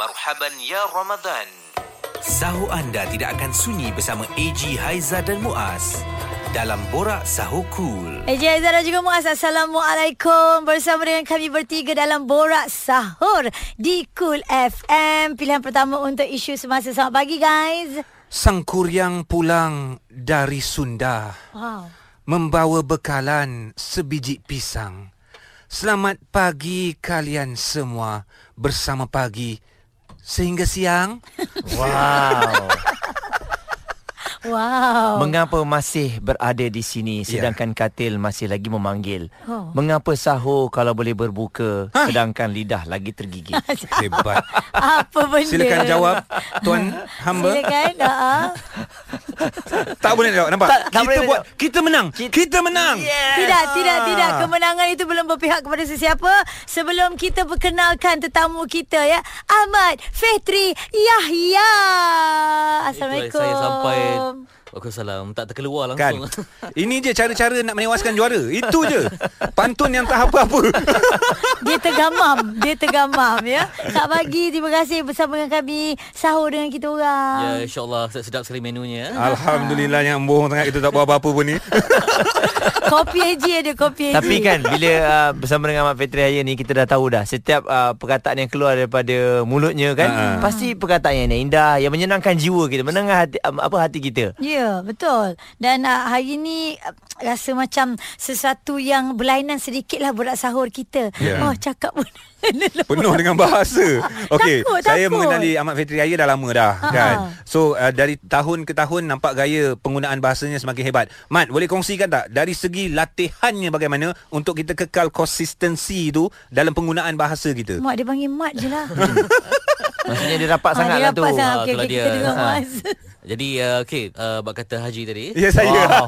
Marhaban ya Ramadan. Sahur anda tidak akan sunyi bersama AG Haiza dan Muaz dalam Borak Sahur Cool. Eji Aizah dan juga Muaz Assalamualaikum. Bersama dengan kami bertiga dalam Borak Sahur Di Cool FM Pilihan pertama untuk isu semasa. Selamat pagi guys. Sang Kuryang pulang dari Sunda. Wow. Membawa bekalan sebiji pisang. Selamat pagi kalian semua. Bersama pagi sehingga siang. Wow. Wow Mengapa masih berada di sini Ya. sedangkan katil masih lagi memanggil? Oh. Mengapa sahur kalau boleh berbuka Hah? sedangkan lidah lagi tergigit? Hebat. Apa benda Silakan jawab tuan hamba. Silakan uh-huh. Tak boleh jawab nampak. Tak- tak kita boleh buat jawab. kita menang. Kita menang. Tidak, tidak, tidak. Kemenangan itu belum berpihak kepada sesiapa. Sebelum kita perkenalkan tetamu kita ya. Ahmad Fetri Yahya. Assalamualaikum. Saya sampai Waalaikumsalam Tak terkeluar Kan? langsung. Ini je cara-cara nak menewaskan juara. Itu je. Pantun yang tak apa-apa. Dia tergamam. Dia tergamam ya. Kak Bagi. Terima kasih bersama dengan kami. Sahur dengan kita Ya orang insyaAllah. Sedap sekali menunya eh. Alhamdulillah yang bohong sangat Kita tak buat apa-apa pun ni. Kopi Haji ada Kopi Haji Tapi kan bila uh, bersama dengan Ahmad Fetri Haya ni kita dah tahu dah setiap uh, perkataan yang keluar daripada mulutnya kan Ha. pasti perkataan yang indah yang menyenangkan jiwa kita menengang hati um, apa hati kita. Ya, betul. Dan uh, hari ni uh, rasa macam sesuatu yang berlainan sedikit lah berat sahur kita. Ya. Oh, cakap pun. Penuh dengan bahasa Okey Saya takut. mengenali Ahmad Fitri Raya dah lama dah Ha, kan ha. So uh, dari tahun ke tahun Nampak gaya penggunaan bahasanya semakin hebat Mat boleh kongsikan tak Dari segi latihannya bagaimana Untuk kita kekal konsistensi tu Dalam penggunaan bahasa kita Mak dia panggil Mat je lah. Maksudnya dia rapat Ah, sangat dia lah tu. rapat sangat. Okey, itulah okey, dia. kita dengar Ha. Muaz. Jadi uh, okay uh, Bak kata Haji tadi Ya saya Wow.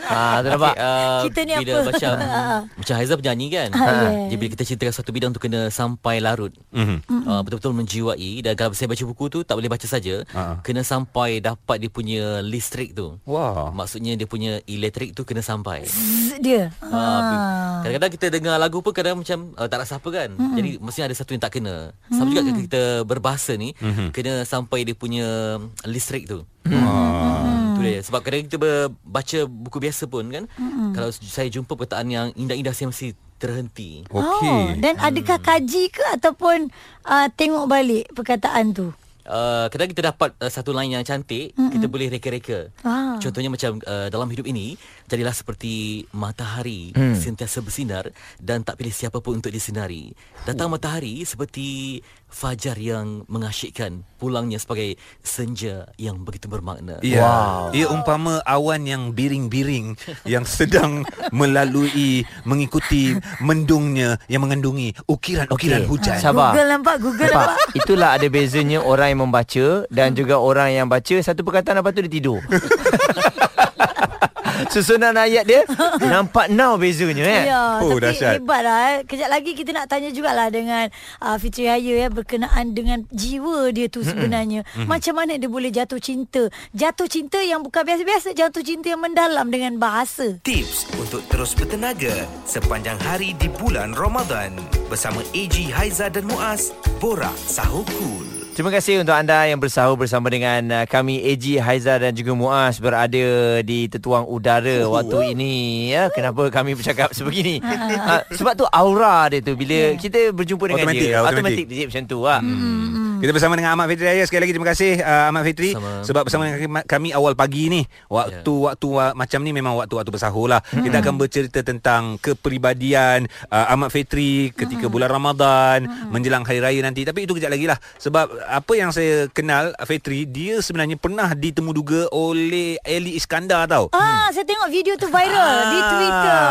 ha tu nampak. Okay, uh, Kita ni bila apa? macam Ah. Macam Haizah penyanyi kan Ah, yeah. Jadi bila kita ceritakan satu bidang tu Kena sampai larut Mhm. uh, Betul-betul menjiwai Dan kalau saya baca buku tu Tak boleh baca saja Ah. Kena sampai dapat dia punya listrik tu Wah Maksudnya dia punya elektrik tu kena sampai Zzz, dia. Ha, Ah. kadang-kadang kita dengar lagu pun kadang macam uh, tak rasa apa kan. Mm-hmm. Jadi mesti ada satu yang tak kena. Sama juga ketika kita berbahasa ni mm-hmm. kena sampai dia punya listrik tu. Wah. Itu dia. Sebab kadang kita baca buku biasa pun kan. Mm-hmm. Kalau saya jumpa perkataan yang indah-indah saya mesti terhenti. Oh, Okey dan adakah kaji ke ataupun uh, tengok balik perkataan tu? Uh, kadang kita dapat uh, satu line yang cantik, mm-hmm. kita boleh reka-reka. Ah. Contohnya macam uh, dalam hidup ini, jadilah seperti matahari mm. sentiasa bersinar dan tak pilih siapa pun untuk disinari. Datang matahari seperti fajar yang mengasyikkan, pulangnya sebagai senja yang begitu bermakna. Ya. Wow. Ia umpama awan yang biring-biring yang sedang melalui mengikuti mendungnya yang mengandungi ukiran-ukiran Okey. hujan. Sabar. Google nampak, Google Nampak? nampak. Itulah ada bezanya orang yang membaca dan juga orang yang baca satu perkataan apa tu dia tidur. Susunan ayat dia nampak now bezanya eh. Ya, Oh, tapi dahsyat. hebat lah eh. Kejap lagi kita nak tanya jugalah dengan uh, Fitri Haya ya, berkenaan dengan jiwa dia tu sebenarnya. Macam mana dia boleh jatuh cinta? Jatuh cinta yang bukan biasa-biasa, jatuh cinta yang mendalam dengan bahasa. Tips untuk terus bertenaga sepanjang hari di bulan Ramadan bersama AG Haiza dan Muaz Borak Sahur Cool. Terima kasih untuk anda yang bersahur bersama dengan uh, kami AG Haiza dan juga Muaz berada di tetuang udara waktu ini ya. Kenapa kami bercakap sebegini? uh, sebab tu aura dia tu bila kita berjumpa dengan Automatik dia lah, automatik. dia macam tu lah. Kita bersama dengan Ahmad Fitri Raya. Sekali lagi terima kasih uh, Ahmad Fitri. Sama. Sebab bersama dengan kami- awal pagi ni Waktu-waktu uh, macam ni memang waktu-waktu bersahur lah. Kita akan bercerita tentang kepribadian uh, Ahmad Fitri ketika bulan Ramadan Menjelang Hari Raya nanti. Tapi itu kejap lagi lah. Sebab apa yang saya kenal Fitri Dia sebenarnya pernah ditemu duga oleh Ali Iskandar tau. Ah, saya tengok video tu viral di Ah, Twitter.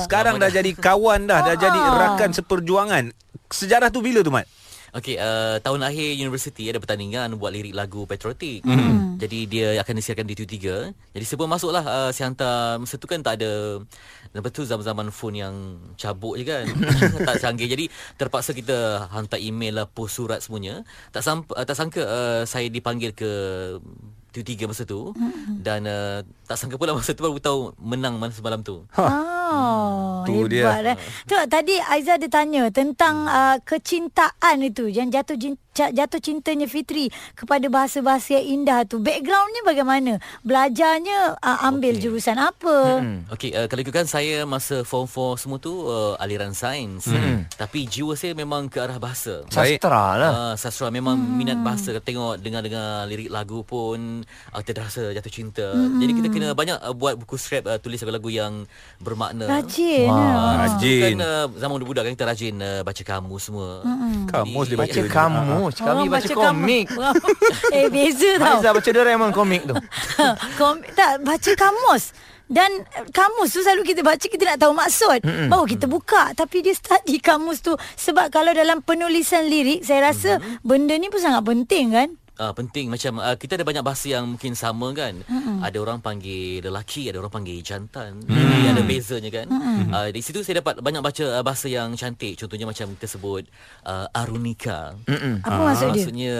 Sekarang dah jadi kawan dah Dah jadi Ah. rakan seperjuangan. Sejarah tu bila tu Mat? Okey, uh, tahun akhir universiti ada pertandingan buat lirik lagu patriotik. Mm. Jadi dia akan disiarkan di TV3. Jadi pun masuklah uh, saya hantar masa tu kan tak ada lepas tu zaman-zaman phone yang cabuk je kan. tak canggih. Jadi terpaksa kita hantar email lah, post surat semuanya. Tak samp- uh, tak sangka uh, saya dipanggil ke TV3 masa tu dan uh, tak sangka pula masa tu baru tahu menang masa semalam tu. Ha. Oh, Tu hebat dia. eh. Tu tadi Aiza dia tanya tentang uh, kecintaan itu yang jatuh ca- jatuh cintanya Fitri kepada bahasa-bahasa yang indah tu. Backgroundnya bagaimana? Belajarnya uh, ambil okay. jurusan apa? Hmm. Okey, uh, kalau ikutkan saya masa form 4 semua tu uh, aliran sains. Hmm. Tapi jiwa saya memang ke arah bahasa. Sastra lah. Uh, sastra memang hmm. minat bahasa Tengok dengar-dengar lirik lagu pun uh, Kita dah rasa jatuh cinta hmm. Jadi kita kena banyak uh, buat buku scrap uh, Tulis lagu-lagu yang bermakna Rajin. Wah. Wah. Ah, Rajin. Kan uh, zaman budak kan kita rajin uh, baca kamus semua. Kamus dia Baca baca. kamus. Kami Orang baca komik. kamus. eh beza tau. Aiza baca Doraemon komik tu. Kom, tak baca kamus dan eh, kamus tu selalu kita baca kita nak tahu maksud Mm-mm. baru kita buka tapi dia study kamus tu sebab kalau dalam penulisan lirik saya rasa mm-hmm. benda ni pun sangat penting kan Uh, penting macam uh, kita ada banyak bahasa yang mungkin sama kan. Mm-hmm. Ada orang panggil lelaki, ada orang panggil jantan. Mm-hmm. Jadi ada bezanya kan. Mm-hmm. Uh, di situ saya dapat banyak baca uh, bahasa yang cantik. Contohnya macam kita sebut uh, arunika. Mm-mm. apa maksud dia Maksudnya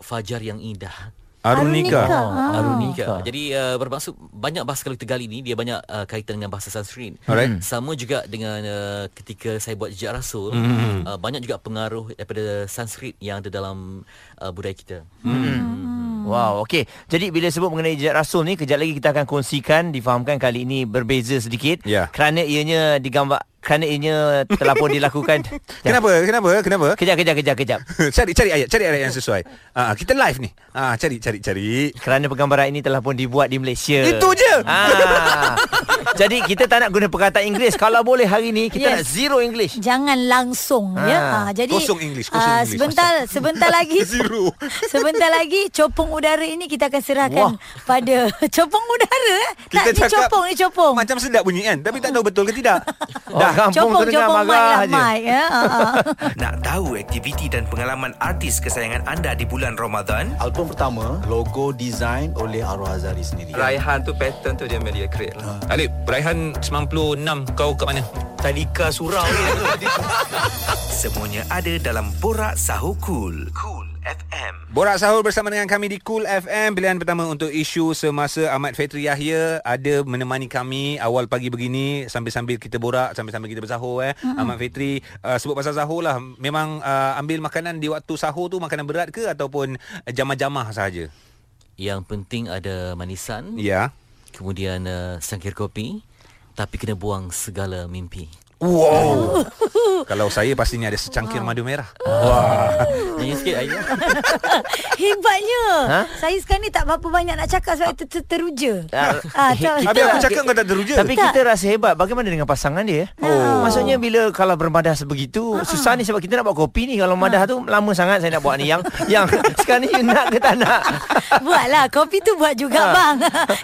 fajar yang indah. Arunika. Arunika. Ah. Arunika. Jadi uh, bermaksud banyak bahasa kalau kita gali ni dia banyak uh, kaitan dengan bahasa Sanskrit. Alright. Sama juga dengan uh, ketika saya buat jejak rasul, Hmm. mm-hmm. uh, banyak juga pengaruh daripada Sanskrit yang ada dalam uh, budaya kita. Hmm. Wow, okey. Jadi bila sebut mengenai jejak rasul ni, kejap lagi kita akan kongsikan, difahamkan kali ini berbeza sedikit. Ya. Kerana ianya digambar kerana ianya telah pun dilakukan. Kenapa? Kenapa? Kenapa? Kejap, kejap, kejap, kejap. cari cari ayat, cari ayat yang sesuai. Ah kita live ni. Ah cari cari cari. Kerana penggambaran ini telah pun dibuat di Malaysia. Itu je. Ah. Jadi kita tak nak guna perkataan Inggeris. Kalau boleh hari ni kita Yes. nak zero English. jangan langsung ya Ah. ha, jadi Kosong English, kosong ah, English. sebentar sebentar lagi Zero. sebentar lagi copong udara ini kita akan serahkan Wah. pada copong udara eh tak ni copong ni copong Macam sedap bunyi kan Tapi tak tahu betul ke tidak Dah kampung copong tu dengar marah lah je. mic ya ha, ha. Nak tahu aktiviti dan pengalaman artis kesayangan anda di bulan Ramadan? Album pertama logo design oleh Arwah Azari sendiri. Raihan tu pattern tu dia media create lah. Alip Raihan 96 Kau kat mana? Tadika surau ni. Semuanya ada dalam Borak Sahur Cool. Cool FM. Borak sahur bersama dengan kami di Cool FM Pilihan pertama untuk isu semasa Ahmad Fetri Yahya Ada menemani kami awal pagi begini Sambil-sambil kita borak Sambil-sambil kita bersahur eh. Mm-hmm. Ahmad Fetri uh, sebut pasal sahur lah Memang uh, ambil makanan di waktu sahur tu Makanan berat ke Ataupun jamah-jamah sahaja Yang penting ada manisan, Ya kemudian uh, sangkir kopi, tapi kena buang segala mimpi. Wow. Kalau saya pastinya ada secangkir madu merah. Wah. Nyanyi sikit Ayah. Hebatnya. Ha? Saya sekarang ni tak berapa banyak nak cakap sebab ter- ter- teruja. Ah, Ah, tak- Habis aku cakap kau tak teruja. Tapi kita rasa hebat. Bagaimana dengan pasangan dia? Oh. Maksudnya bila Kalau bermadah sebegitu Susah ni sebab kita nak buat kopi ni. Kalau madah tu Lama sangat saya nak buat ni. Yang Yang sekarang ni you nak ke tak nak? Buatlah. Kopi tu buat juga Ha. bang.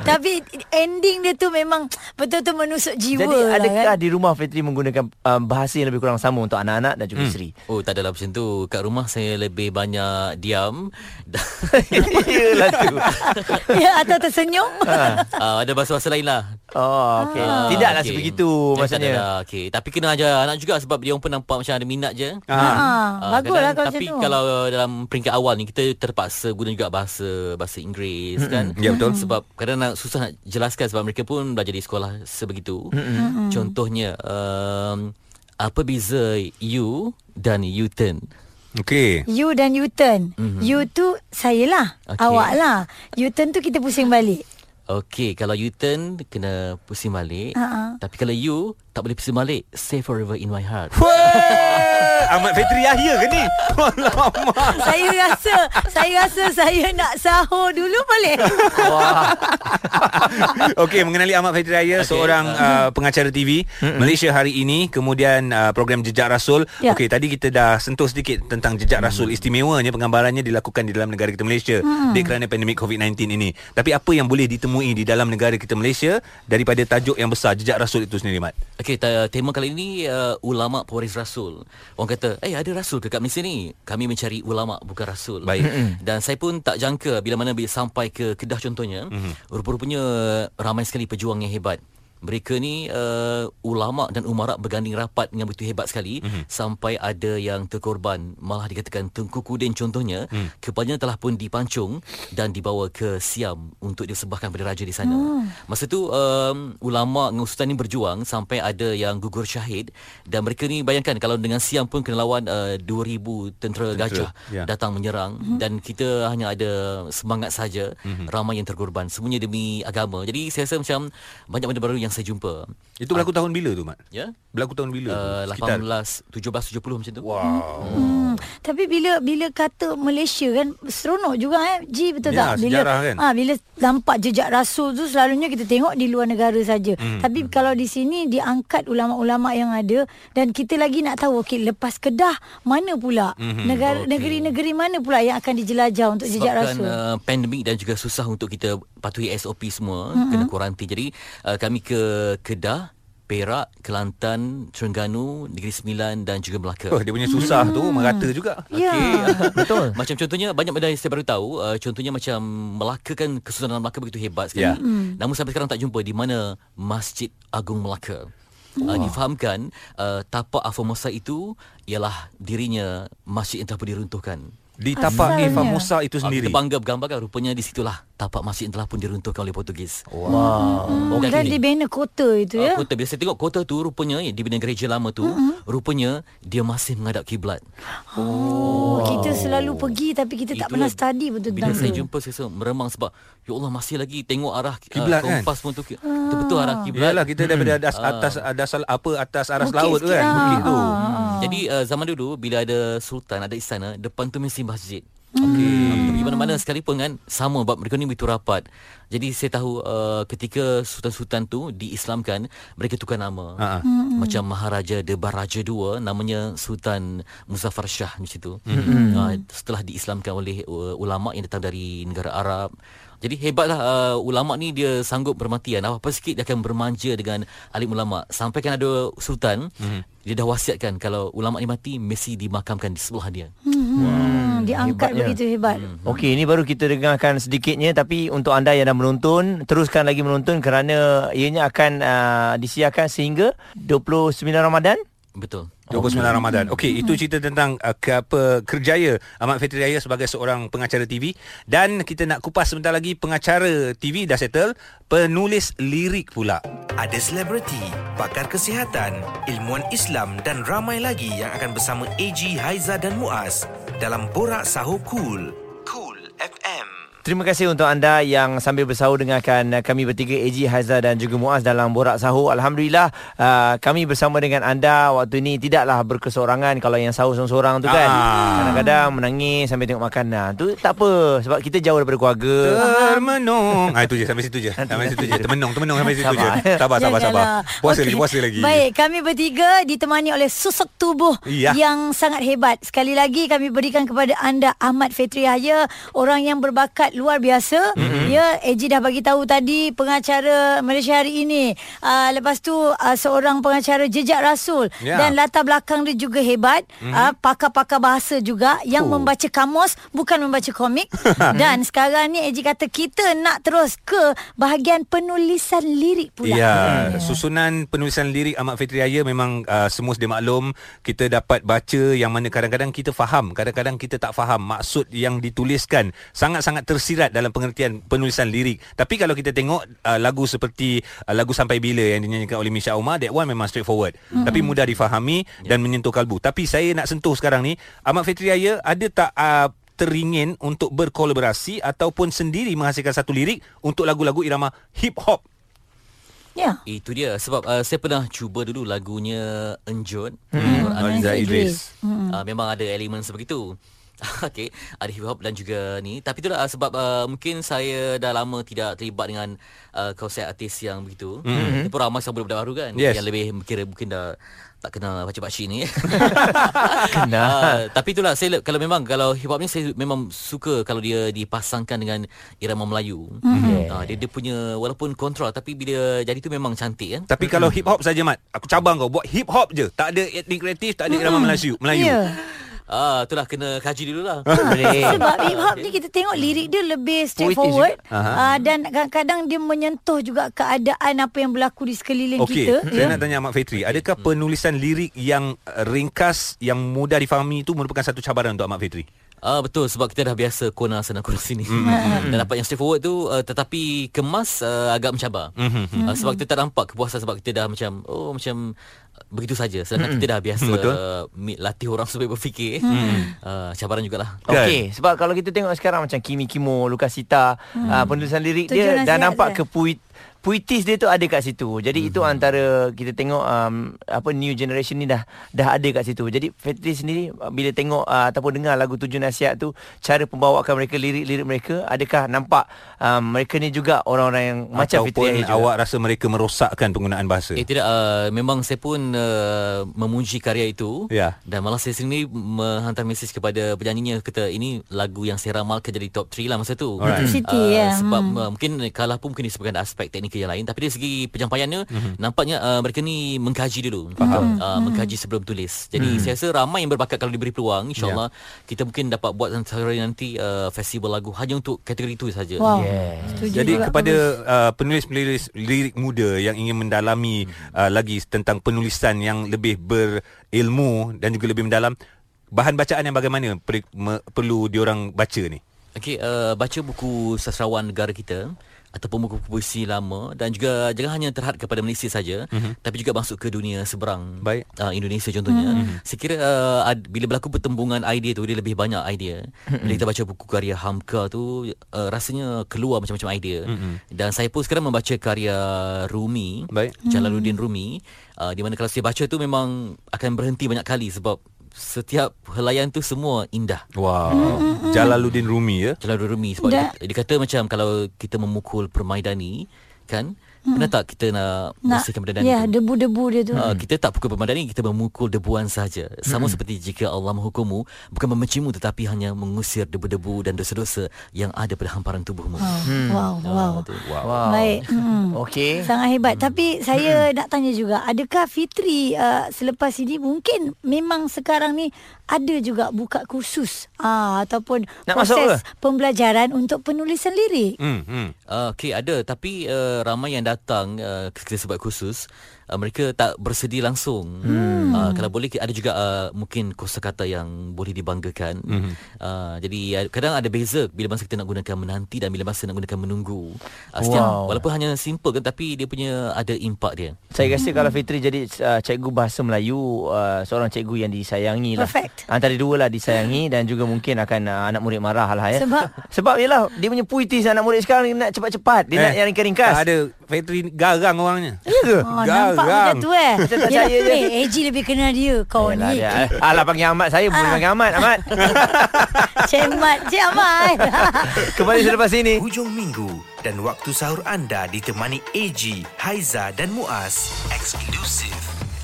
Tapi ending dia tu memang Betul-betul menusuk jiwa Jadi lah adakah kan? di rumah Fitri menggunakan um, Bahasa yang lebih kurang sama Untuk anak-anak dan juga isteri. Oh tak adalah macam tu. Kat rumah saya lebih banyak diam. Yelah tu. Ya atau tersenyum. Ha. uh, Ada bahasa-bahasa lain lah Oh okay. Ah, Tidaklah okey. sebegitu Eh, tak Maksudnya okay. Tapi kena ajar anak juga Sebab dia pun nampak macam ada minat je Ah. ha. Ah, Bagus lah kadang- kalau Tapi macam tu kalau dalam peringkat awal ni Kita terpaksa guna juga bahasa Bahasa Inggeris kan Ya, betul. Sebab kadang nak susah nak jelaskan Sebab mereka pun belajar di sekolah sebegitu Contohnya um, Apa beza you dan U-turn Okey You dan U-turn Mhm. You tu saya lah Okey. Awak lah U-turn tu kita pusing balik Okay, kalau U-turn kena pusing balik. Ha-ha. Tapi kalau you tak boleh pusing balik. Stay forever in my heart Ahmad Fetri Yahya ke ni? Alamak. Saya rasa Saya rasa saya nak sahur dulu boleh Wah Okey, mengenali Ahmad Fetri Raya, okay. seorang uh, pengacara TV Malaysia hari ini, kemudian uh, program Jejak Rasul. Ya. Okey, tadi kita dah sentuh sedikit tentang Jejak Rasul. Istimewanya penggambarannya dilakukan di dalam negara kita Malaysia di kerana pandemik COVID-19 ini. Tapi apa yang boleh ditemui di dalam negara kita Malaysia daripada tajuk yang besar Jejak Rasul itu sendiri, Mat? Okay, ta- tema kali ini uh, ulama pewaris rasul. Orang kata, "Eh, ada rasul ke kat Malaysia ni?" Kami mencari ulama bukan rasul. Baik. Dan saya pun tak jangka bila mana bila sampai ke Kedah contohnya, Mhm. rupa-rupanya ramai sekali pejuang yang hebat. Mereka ni uh, ulama dan umara berganding rapat dengan begitu hebat sekali mm-hmm. sampai ada yang terkorban malah dikatakan Tengku Kudin contohnya mm. kepalanya telah pun dipancung dan dibawa ke Siam untuk disembahkan pada raja di sana. Mm. Masa tu um, ulama dengan sultan ni berjuang sampai ada yang gugur syahid dan mereka ni bayangkan kalau dengan Siam pun kena lawan uh, 2000 tentera, tentera gajah ya. datang menyerang mm-hmm. dan kita hanya ada semangat saja mm-hmm. ramai yang terkorban semuanya demi agama. Jadi saya rasa macam banyak benda baru yang yang saya jumpa. Itu berlaku uh, tahun bila tu, Mat? Ya. Berlaku tahun bila? Uh, 18 17 70 macam tu. Wow. Hmm. Tapi bila bila kata Malaysia kan seronok juga eh. Ji betul ya, tak? Bila kan? ha, bila nampak jejak rasul tu selalunya kita tengok di luar negara saja. Hmm. Tapi hmm. kalau di sini diangkat ulama-ulama yang ada dan kita lagi nak tahu okey lepas Kedah mana pula? Hmm. Negara okay. negeri-negeri mana pula yang akan dijelajah untuk Sebabkan, jejak rasul? Uh, pandemik dan juga susah untuk kita patuhi SOP semua, hmm. kena kuarantin. Jadi uh, kami ke Kedah Perak, Kelantan, Terengganu, Negeri Sembilan dan juga Melaka. Oh, dia punya susah hmm. tu merata juga. Ya. Okey. Betul. macam contohnya banyak benda yang saya baru tahu, uh, contohnya macam Melaka kan kesultanan Melaka begitu hebat sekali. Ya. Hmm. Namun sampai sekarang tak jumpa di mana Masjid Agung Melaka. Uh, difahamkan uh, tapak Aformosa itu ialah dirinya masjid yang telah pun diruntuhkan. Di tapak Asalnya. Musa itu sendiri. Kita bangga bergambarkan rupanya di situlah tapak masjid yang telah pun diruntuhkan oleh Portugis. Wow. Hmm, Orang dan kini. dibina kota itu ya. Uh, kota bila saya tengok kota tu rupanya eh, di bidang gereja lama tu mm-hmm. rupanya dia masih menghadap kiblat. Oh, kita selalu pergi tapi kita tak Itulah pernah study betul Bila saya jumpa saya rasa meremang sebab ya Allah masih lagi tengok arah Kiblat uh, kan? kompas pun tu betul-betul arah kiblat. Yalah kita daripada atas Ah. atas atas apa atas aras Bukit laut kan. Bukit tu. Ah, ah, Hmm. Jadi uh, zaman dulu bila ada sultan ada istana depan tu mesti masjid. Hmm. Okey. Di mana-mana sekalipun kan sama bab mereka ni begitu rapat. Jadi saya tahu uh, ketika sultan-sultan tu diislamkan mereka tukar nama. Ha, ha. Macam Maharaja de Baraja II namanya Sultan Muzaffar Shah macam tu. Uh, setelah diislamkan oleh uh, ulama yang datang dari negara Arab. Jadi hebatlah uh, ulama ni dia sanggup bermatian. Apa-apa sikit dia akan bermanja dengan alim ulama. Sampai kan ada sultan dia dah wasiatkan kalau ulama ni mati mesti dimakamkan di sebelah dia. Hmm, diangkat hebatnya. begitu hebat. Okey, ini baru kita dengarkan sedikitnya tapi untuk anda yang dah menonton, teruskan lagi menonton kerana ianya akan uh, disiarkan sehingga 29 Ramadan. Betul. 29 Ramadan. Okey, itu cerita tentang uh, ke apa kerjaya Ahmad Fetri Raya sebagai seorang pengacara TV dan kita nak kupas sebentar lagi pengacara TV dah settle, penulis lirik pula. Ada selebriti, pakar kesihatan, ilmuwan Islam dan ramai lagi yang akan bersama AG Haiza dan Muaz dalam Borak Sahur Cool. Terima kasih untuk anda yang sambil bersahur dengarkan uh, kami bertiga AG Haiza dan juga Muaz dalam Borak Sahur. Alhamdulillah uh, kami bersama dengan anda waktu ini tidaklah berkesorangan kalau yang sahur seorang-seorang tu kan. Ah. Kadang-kadang menangis sambil tengok makanan. Tu tak apa sebab kita jauh daripada keluarga. Termenung. Ah itu je sampai situ je. Sampai situ je. Termenung, termenung sampai situ je. Sabar. Sabar, sabar, sabar. Janganlah. Puasa Okey. lagi, puasa lagi. Baik, kami bertiga ditemani oleh susuk tubuh Ya. yang sangat hebat. Sekali lagi kami berikan kepada anda Ahmad Fetri Haya, orang yang berbakat luar biasa. Mm-hmm. Ya, AG dah bagi tahu tadi pengacara Malaysia hari ini. Uh, lepas tu uh, seorang pengacara jejak rasul Ya. dan latar belakang dia juga hebat. Mm-hmm. Uh, pakar-pakar bahasa juga yang Oh. membaca kamus bukan membaca komik. dan sekarang ni AG kata kita nak terus ke bahagian penulisan lirik pula. Ya, susunan penulisan lirik Ahmad Fitri Raya memang uh, semua sedia maklum kita dapat baca yang mana kadang-kadang kita faham, kadang-kadang kita tak faham maksud yang dituliskan sangat-sangat tersirat dalam pengertian penulisan lirik. Tapi kalau kita tengok uh, lagu seperti uh, lagu Sampai Bila yang dinyanyikan oleh Misha Umar, that one memang straightforward. Mm-hmm. Tapi mudah difahami dan menyentuh kalbu. Tapi saya nak sentuh sekarang ni, Ahmad Fitri Raya ada tak uh, teringin untuk berkolaborasi ataupun sendiri menghasilkan satu lirik untuk lagu-lagu irama hip hop Ya. Itu dia sebab uh, saya pernah cuba dulu lagunya Enjun Hmm, Aziza Aziz Idris. Hmm. uh, memang ada elemen sebegitu. Okey, ada hip hop dan juga ni. Tapi itulah uh, sebab uh, mungkin saya dah lama tidak terlibat dengan uh, konsep artis yang begitu. Mm-hmm. Pun ramai sama budak baru kan Yes. yang lebih kira mungkin dah tak kenal pakcik-pakcik ni. Kenal. Uh, tapi itulah saya kalau memang kalau hip hop ni saya memang suka kalau dia dipasangkan dengan irama Melayu. Mm-hmm. Uh, dia dia punya walaupun kontrol tapi bila jadi tu memang cantik kan. Tapi kalau hip hop saja Mat, aku cabang kau buat hip hop je. Tak ada etnik kreatif, tak ada irama Melayu. Melayu. Ya. Ah, itulah kena kaji dulu lah. Boleh. Sebab hip hop ni kita tengok lirik dia lebih straightforward uh, dan kadang-kadang dia menyentuh juga keadaan apa yang berlaku di sekeliling Okey, kita. saya nak tanya Ahmad Fetri, adakah penulisan lirik yang uh, ringkas yang mudah difahami itu merupakan satu cabaran untuk Ahmad Fetri? Ah betul sebab kita dah biasa kona sana kona sini. Mm-hmm. Dan dapat yang straightforward tu uh, tetapi kemas uh, agak mencabar. Mm-hmm. Uh, sebab kita tak nampak kepuasan sebab kita dah macam oh macam uh, begitu saja. Sedangkan mm-hmm. kita dah biasa Betul. uh, mi- latih orang supaya berfikir. Mm-hmm. Uh, cabaran jugalah. Kan? Okey, sebab kalau kita tengok sekarang macam Kimi Kimo, Lukasita, hmm. uh, penulisan lirik Tujuan dia dah nampak dia. ke puit puitis dia tu ada kat situ. Jadi hmm. itu antara kita tengok um, apa new generation ni dah dah ada kat situ. Jadi Fetri sendiri uh, bila tengok uh, ataupun dengar lagu Tujuh Nasihat tu, cara pembawaan mereka lirik-lirik mereka, adakah nampak um, mereka ni juga orang-orang yang macam Fitri Ataupun juga? awak rasa mereka merosakkan penggunaan bahasa? Eh tidak uh, memang saya pun uh, memuji karya itu Ya. dan malah saya sendiri menghantar mesej kepada penyanyinya kata ini lagu yang saya ramalkan jadi top 3 lah masa tu. Alright. City, ya. sebab Hmm. uh, mungkin kalah pun mungkin disebabkan aspek teknikal yang lain tapi dari segi penyampaiannya mm-hmm. nampaknya uh, mereka ni mengkaji dulu. Faham. Uh, mengkaji sebelum tulis. Jadi Hmm. saya rasa ramai yang berbakat kalau diberi peluang insyaallah Ya. kita mungkin dapat buat hari nanti uh, festival lagu hanya untuk kategori itu saja. Wow. Yes. Setuju Jadi juga, kepada uh, penulis-penulis lirik muda yang ingin mendalami uh, lagi tentang penulisan yang lebih berilmu dan juga lebih mendalam, bahan bacaan yang bagaimana per, me, perlu diorang baca ni? Okey, uh, baca buku sastrawan negara kita ataupun buku puisi lama dan juga jangan hanya terhad kepada Malaysia saja mm-hmm. tapi juga masuk ke dunia seberang Baik. uh, Indonesia contohnya mm-hmm. saya kira uh, ad, bila berlaku pertembungan idea tu dia lebih banyak idea bila kita baca buku karya Hamka tu uh, rasanya keluar macam-macam idea mm-hmm. dan saya pun sekarang membaca karya Rumi Baik. Jalaluddin Rumi uh, di mana kalau saya baca tu memang akan berhenti banyak kali sebab setiap helaian tu semua indah Wow. Jalaluddin Rumi ya. Jalaluddin Rumi sebab Dah. dia, dia kata macam kalau kita memukul permaidani kan hmm. pernah tak kita nak, Nak, bersihkan permadani ya, tu debu-debu dia tu. Uh, kita tak pukul permadani kita memukul debuan saja sama Hmm. seperti jika Allah menghukummu bukan membencimu tetapi hanya mengusir debu-debu dan dosa-dosa yang ada pada hamparan tubuhmu Hmm. Wow, wow. tu. Wow. Wow. Baik. Hmm. Okey. Sangat hebat. Tapi saya nak tanya juga, adakah Fitri uh, selepas ini mungkin memang sekarang ni ada juga buka kursus uh, ataupun Nak masuk proses ke? pembelajaran untuk penulisan lirik? Hmm, hmm. Uh, okay ada tapi uh, ramai yang datang uh, kita sebab khusus uh, mereka tak bersedia langsung. Hmm. Uh, kalau boleh ada juga uh, mungkin kosakata yang boleh dibanggakan. Hmm. Uh, jadi uh, kadang ada beza bila masa kita nak gunakan menanti dan bila masa nak gunakan menunggu. Uh, setiap Wow. walaupun hanya simple kan tapi dia punya ada impak dia. Saya rasa kalau Fitri jadi uh, cikgu bahasa Melayu, uh, seorang cikgu yang disayangi lah. Perfect. Antara dua lah disayangi dan juga mungkin akan uh, anak murid marah lah ya. Sebab? Sebab yelah dia punya puitis anak murid sekarang nak cepat-cepat. Dia eh, nak yang ringkas-ringkas. Ada Fetri garang orangnya. Ya ke? Oh, nampak macam tu eh. Macam tak Yelah, percaya je. Eh, AG lebih kenal dia. Kau Yalah, ni. dia. Alah panggil Ahmad saya boleh Ah. panggil Ahmad Ahmad. Cik Mat, Cik Amat. Kembali selepas ini. Hujung minggu dan waktu sahur anda ditemani AG, Haiza dan Muaz. Eksklusif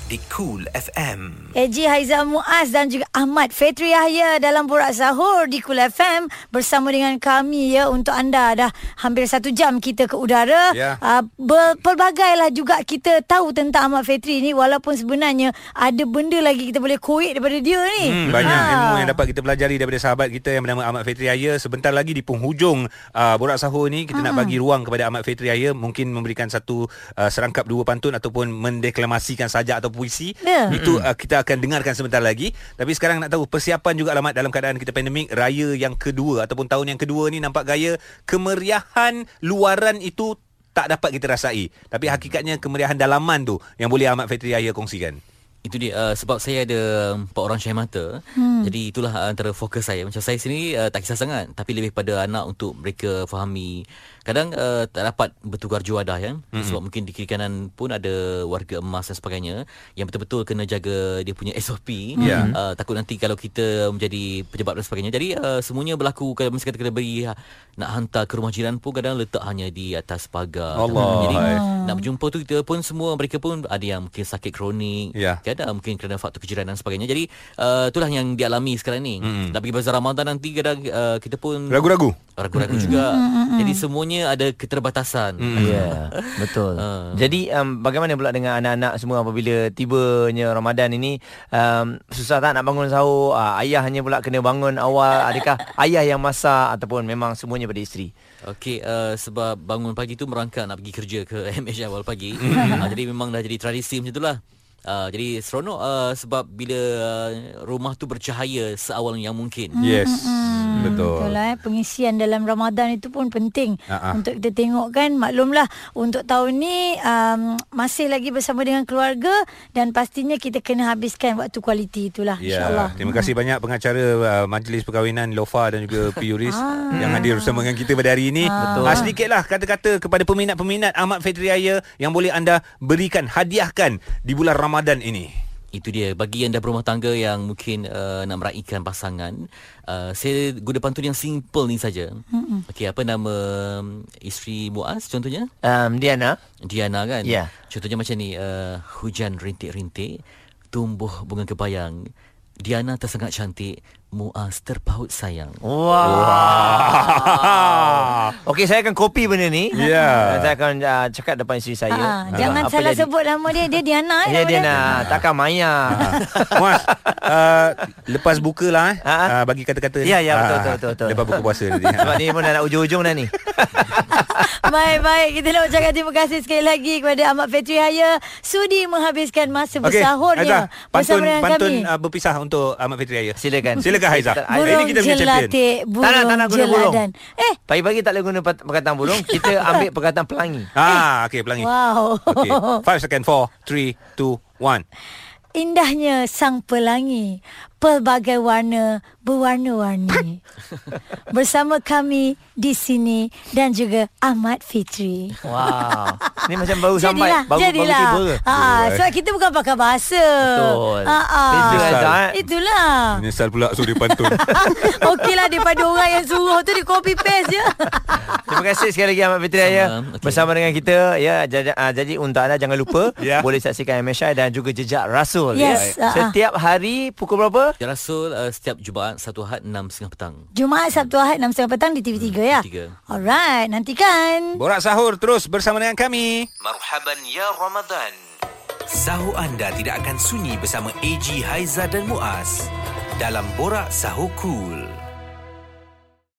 di Cool FM. AG Haizal Muaz dan juga Ahmad Fetri Yahya dalam Borak Sahur di Kul FM bersama dengan kami ya untuk anda dah hampir satu jam kita ke udara. Ya. Uh, ber, pelbagailah juga kita tahu tentang Ahmad Fetri ni walaupun sebenarnya ada benda lagi kita boleh kuik daripada dia ni. Hmm, banyak Ah. ilmu yang dapat kita pelajari daripada sahabat kita yang bernama Ahmad Fetri Yahya. Sebentar lagi di penghujung uh, Borak Sahur ni kita nak bagi ruang kepada Ahmad Fetri Yahya mungkin memberikan satu uh, serangkap dua pantun ataupun mendeklamasikan sajak atau puisi. Ya. Itu uh, kita akan dengarkan sebentar lagi. Tapi sekarang nak tahu persiapan juga alamat dalam keadaan kita pandemik raya yang kedua ataupun tahun yang kedua ni nampak gaya kemeriahan luaran itu tak dapat kita rasai. Tapi hakikatnya kemeriahan dalaman tu yang boleh Ahmad Fetri Yahya kongsikan. Itu dia uh, sebab saya ada empat orang syah mata. Hmm. Jadi itulah uh, antara fokus saya. Macam saya sendiri uh, tak kisah sangat tapi lebih pada anak untuk mereka fahami. Kadang uh, tak dapat bertukar juadah ya. Hmm. Sebab mungkin di kiri kanan pun ada warga emas dan sebagainya yang betul-betul kena jaga dia punya SOP. Ya. Uh, takut nanti kalau kita menjadi pejabat dan sebagainya. Jadi uh, semuanya berlaku kalau mesti kata kena beri uh, nak hantar ke rumah jiran pun kadang letak hanya di atas pagar. Allah. Jadi nak berjumpa tu kita pun semua mereka pun ada yang mungkin sakit kronik kan ada mungkin kerana faktor kejiran dan sebagainya jadi uh, itulah yang dialami sekarang ni Mm-mm. nak pergi bazar Ramadan nanti kadang uh, kita pun Ragu-ragu. ragu-ragu juga jadi semuanya sebenarnya ada keterbatasan. Hmm. Ya, yeah, betul. Ah. Jadi um, bagaimana pula dengan anak-anak semua apabila tibanya Ramadan ini um, susah tak nak bangun sahur? Uh, ayah hanya pula kena bangun awal. Adakah ayah yang masak ataupun memang semuanya pada isteri? Okey, uh, sebab bangun pagi tu merangkak nak pergi kerja ke MH awal pagi. uh, jadi memang dah jadi tradisi macam itulah. Uh, jadi seronok uh, sebab bila uh, rumah tu bercahaya seawal yang mungkin. Yes. Hmm, Betul. Betul lah eh. Pengisian dalam Ramadan itu pun penting Ha-ha. untuk kita tengok kan. Maklumlah untuk tahun ni um, masih lagi bersama dengan keluarga dan pastinya kita kena habiskan waktu kualiti itulah Ya, insyaAllah. terima kasih banyak pengacara uh, Majlis Perkahwinan Lofa dan juga Puris Ah. yang hadir bersama dengan kita pada hari ini. Betul. Ah, sedikitlah kata-kata kepada peminat-peminat Ahmad Fitri Raya yang boleh anda berikan hadiahkan di bulan Ramadan ini. Itu dia bagi yang dah berumah tangga yang mungkin uh, nak meraihkan pasangan. Uh, saya guna pantun yang simple ni saja. Okey, apa nama um, isteri Muaz contohnya? Um, Diana? Diana kan? Ya. Contohnya macam ni, uh, hujan rintik-rintik, tumbuh bunga kebayang. Diana tersangat cantik, Muaz terpaut sayang. Wah. Okey, saya akan copy benda ni. Ya. Uh, Saya akan uh, cakap depan isteri saya. Ha, Uh, jangan apa salah jadi. sebut nama dia. Dia Diana. eh, Ya, dia. Diana. Takkan Maya. Muaz, uh, lepas buka lah eh. Uh, bagi kata-kata ni. Ya, ya, betul, betul, betul, betul. Lepas buka puasa nanti. Sebab ni pun dah nak ujung-ujung dah ni. Baik-baik. Kita nak ucapkan terima kasih sekali lagi kepada Ahmad Fetri Haya. Sudi menghabiskan masa Okey, bersahurnya Haizah, bersama pantun, dengan pantun kami. uh, berpisah untuk Ahmad Fitri Raya. Silakan. Silakan Haizah. Kita- Ini kita punya champion. Tak nak, burung tak nak guna burung. Eh, Pagi-pagi tak boleh guna pat- perkataan burung. Kita ambil perkataan pelangi. Ah, okey pelangi. wow. Okey. 5 second 4 3 2 1. Indahnya sang pelangi, pelbagai warna berwarna-warni. Bersama kami di sini dan juga Ahmad Fitri. Wow. Ni macam baru sampai. Jadilah, Baru, jadilah. baru tiba. Ha, sebab kita bukan pakar bahasa. Betul. Ha, ha. Itulah. Menyesal pula suri pantun. Okeylah daripada orang yang suruh tu dia copy paste je. Terima kasih sekali lagi Ahmad Fitri Sama, okey. bersama dengan kita ya jadi, uh, jadi untuk anda jangan lupa Ya. boleh saksikan MSI dan juga Jejak Rasul Yes, ya. ah. Setiap hari pukul berapa? Ya Rasul uh, setiap Jumaat satu Ahad 6.30 petang. Jumaat, Sabtu, Ahad 6.30 petang di TV3 ya. TV3. Alright, nantikan. Borak sahur terus bersama dengan kami. Marhaban ya Ramadan. Sahur anda tidak akan sunyi bersama AG Haiza dan Muaz dalam Borak Sahur Cool.